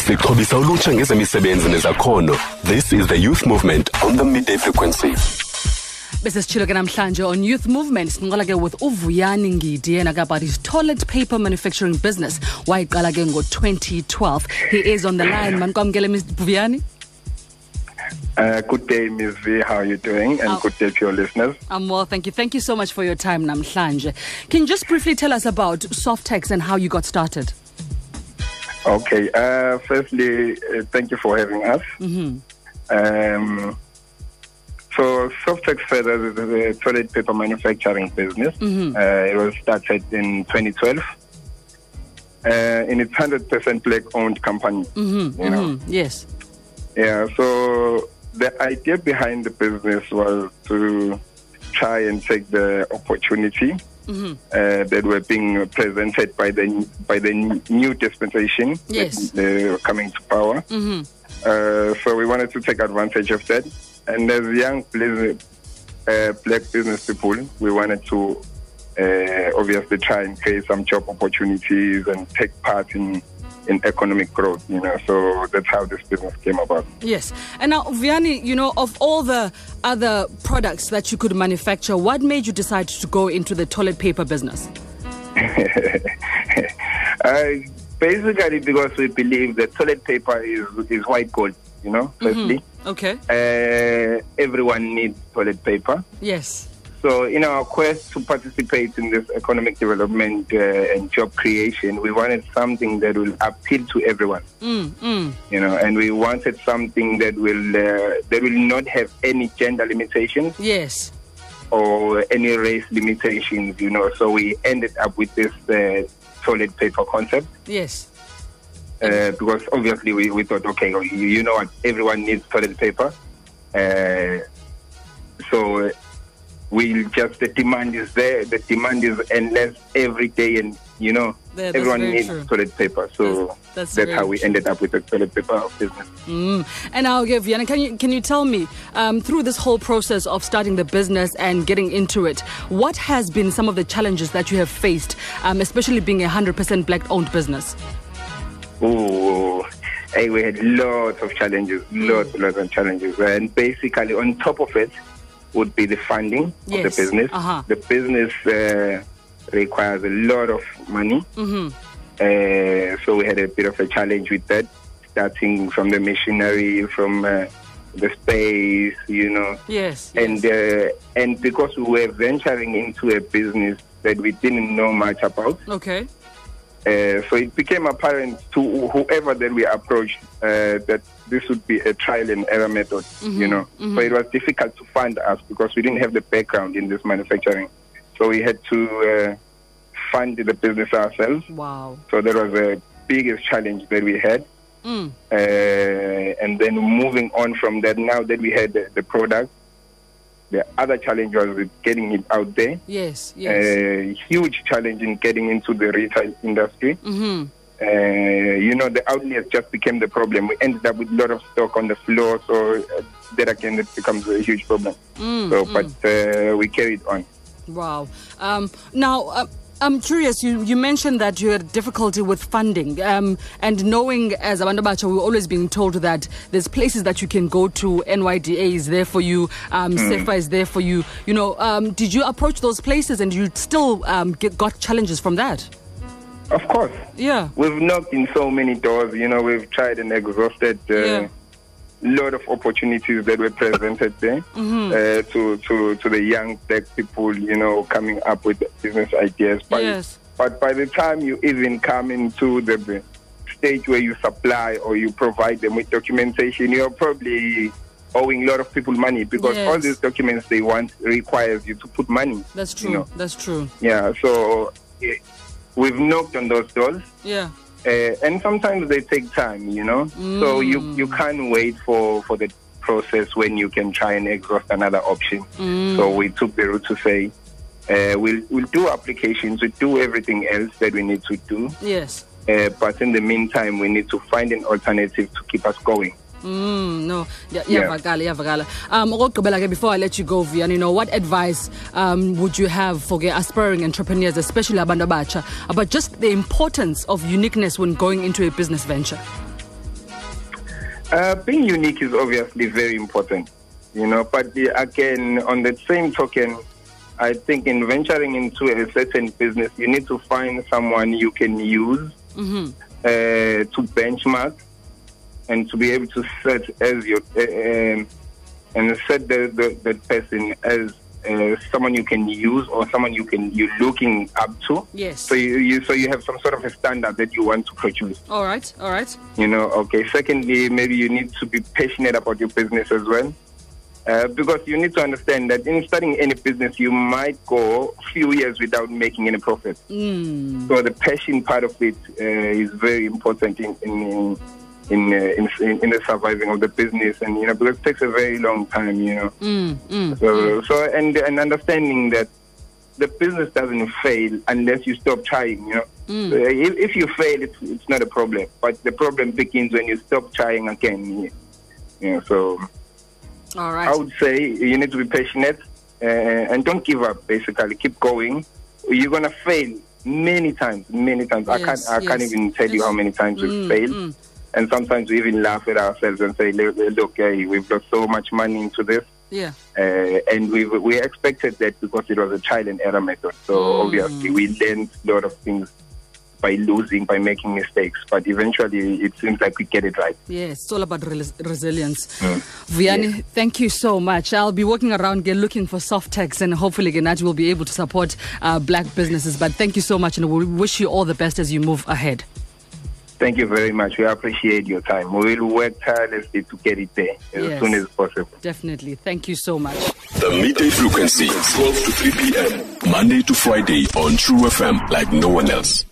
sixhobisa ulutsha ngezemisebenzi nezakhono this is the youth movement on the midday frequency besesitshilo ke namhlanje on youth movement sinqala ke with uvuyani ngidi yena ke about his toilet paper manufacturing business wayiqala ke ngo-2012 he is on the line manikwamkele mr vuyani Uh, good day, Ms. V. How are you doing? And Oh. good day to your listeners. I'm well, thank you. Thank you so much for your time, Namhlanje. Can you just briefly tell us about Softex and how you got started? Okay. Uh, firstly, uh, thank you for having us. Um, so, Softex Feathers is a toilet paper manufacturing business. Uh, it was started in 2012. Uh, and it's 100% black-owned company. You know, Mm, yes. Yeah, so the idea behind the business was to try and take the opportunity uh, that were being presented by the by the new dispensation Yes. that uh, coming to power. Uh, so we wanted to take advantage of that, and as young uh, black business people, we wanted to uh, obviously try and create some job opportunities and take part in in economic growth. You know, so that's how this business came about. Yes. And now, Vuyani, you know, of all the other products that you could manufacture, what made you decide to go into the toilet paper business? uh, basically, because we believe that toilet paper is is white gold. You know, firstly, Okay. uh, everyone needs toilet paper. Yes. So, in our quest to participate in this economic development uh, and job creation, we wanted something that will appeal to everyone. Mm, mm. You know, and we wanted something that will uh, that will not have any gender limitations Yes. or any race limitations. You know, so we ended up with this uh, toilet paper concept. Yes. uh, because obviously we, we thought, okay, you, you know what, everyone needs toilet paper. Uh, so uh, we just, the demand is there, the demand is endless every day, and you know, Yeah, everyone needs true. toilet paper. So That's- that's that's, how we true. ended up with the toilet paper business. Mm. And now, okay, Vuyani, can you can you tell me um, through this whole process of starting the business and getting into it, what has been some of the challenges that you have faced, um, especially being a hundred percent black-owned business? Ooh, hey, we had lots of challenges, lots, lots of challenges. And basically, on top of it, would be the funding Yes, of the business. uh-huh. The business uh, requires a lot of money. Mm-hmm. Uh, so we had a bit of a challenge with that, starting from the machinery, from uh, the space, you know. Yes. And yes. uh, and because we were venturing into a business that we didn't know much about, okay. Uh, so it became apparent to whoever that we approached uh, that this would be a trial and error method, you know. So it was difficult to fund us because we didn't have the background in this manufacturing. So we had to uh, fund the business ourselves. Wow. So that was the biggest challenge that we had. Mm. Uh, and then moving on from that, now that we had the, the product, the other challenge was getting it out there. Yes. Yes. A huge challenge in getting into the retail industry. mm-hmm. Uh, you know, the outlets just became the problem. We ended up with a lot of stock on the floor, so uh, that again it becomes a huge problem. Mm, so, but uh, we carried on. Wow. Um, now, uh, I'm curious. You, you mentioned that you had difficulty with funding, um, and knowing as Abantu Bacha, we're always being told that there's places that you can go to. NYDA is there for you. Um, SEFA is there for you. You know, um, did you approach those places, and you still um, get, got challenges from that? Of course, Yeah. we've knocked in so many doors. You know, we've tried and exhausted. Uh, Yeah. Lot of opportunities that were presented there Mm-hmm. uh, to, to, to the young black people, you know, coming up with business ideas. But, Yes. but by the time you even come into the the stage where you supply or you provide them with documentation, you're probably owing a lot of people money because Yes. all these documents they want requires you to put money. That's true. You know. That's true. Yeah, so eh, we've knocked on those doors. Yeah. Uh, and sometimes they take time, you know. So you you can't wait for for the process when you can try and exhaust another option. So we took the route to say, uh, we'll we'll do applications, we'll do everything else that we need to do, Yes. uh, but in the meantime, we need to find an alternative to keep us going. Mm, no, yeah, Yeah. iyavakala iyavakala um okokugqibela ke before i let you go vian you know what advice um, would you have for ke aspiring entrepreneurs especially abantu abatsha about just the importance of uniqueness when going into a business venture Uh, being unique is obviously very important, you know. But the, again, on the same token, I think in venturing into a certain business, you need to find someone you can use Mm-hmm. uh, to benchmark and to be able to set as your uh, um, and set the, the, the person as uh, someone you can use or someone you can you're looking up to. Yes. So you, you so you have some sort of a standard that you want to produce. All right. All right. You know, okay. Secondly, maybe you need to be passionate about your business as well. Uh, because you need to understand that in starting any business, you might go a few years without making any profit. Mm. So the passion part of it uh, is very important in in in, uh, in in the surviving of the business, and you know because it takes a very long time. You know, Mm. Mm. so so and and understanding that the business doesn't fail unless you stop trying. You know, Mm. So if, if you fail, it's it's not a problem, but the problem begins when you stop trying again. You know, so. All I would say you need to be passionate uh, and don't give up. Basically, keep going. You're gonna fail many times, many times. I can't, Yes, I can't even tell you how many times we've Mm, failed. And sometimes we even laugh at ourselves and say, "Look, look hey, we've got so much money into this." Yeah. Uh, and we we expected that because it was a trial and error method. So Mm. obviously we learned a lot of things by losing, by making mistakes. But eventually, it seems like we get it right. Yes, it's all about res- resilience. Mm. Vuyani, thank you so much. I'll be walking around again looking for Softex and hopefully Genaji will be able to support uh, black businesses. But thank you so much and we wish you all the best as you move ahead. Thank you very much. We appreciate your time. We will work tirelessly to get it there as Yes. soon as possible. Definitely. Thank you so much. The midday frequency, 12 to 3 p.m. Monday to Friday on True FM like no one else.